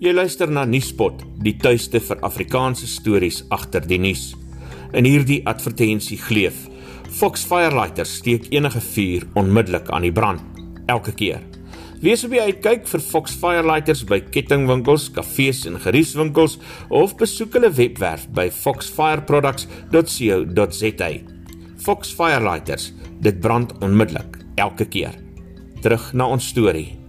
Jy luister na Nuuspot, die tuiste vir Afrikaanse stories agter die nuus. In hierdie advertensie gleef: Fox Firelighter steek enige vuur onmiddellik aan die brand elke keer. Wees op die uitkyk vir Fox Firelighters by kettingwinkels, kafees en gerieswinkels of besoek hulle webwerf by foxfireproducts.co.za. Fox Firelighters, dit brand onmiddellik elke keer. Terug na ons storie.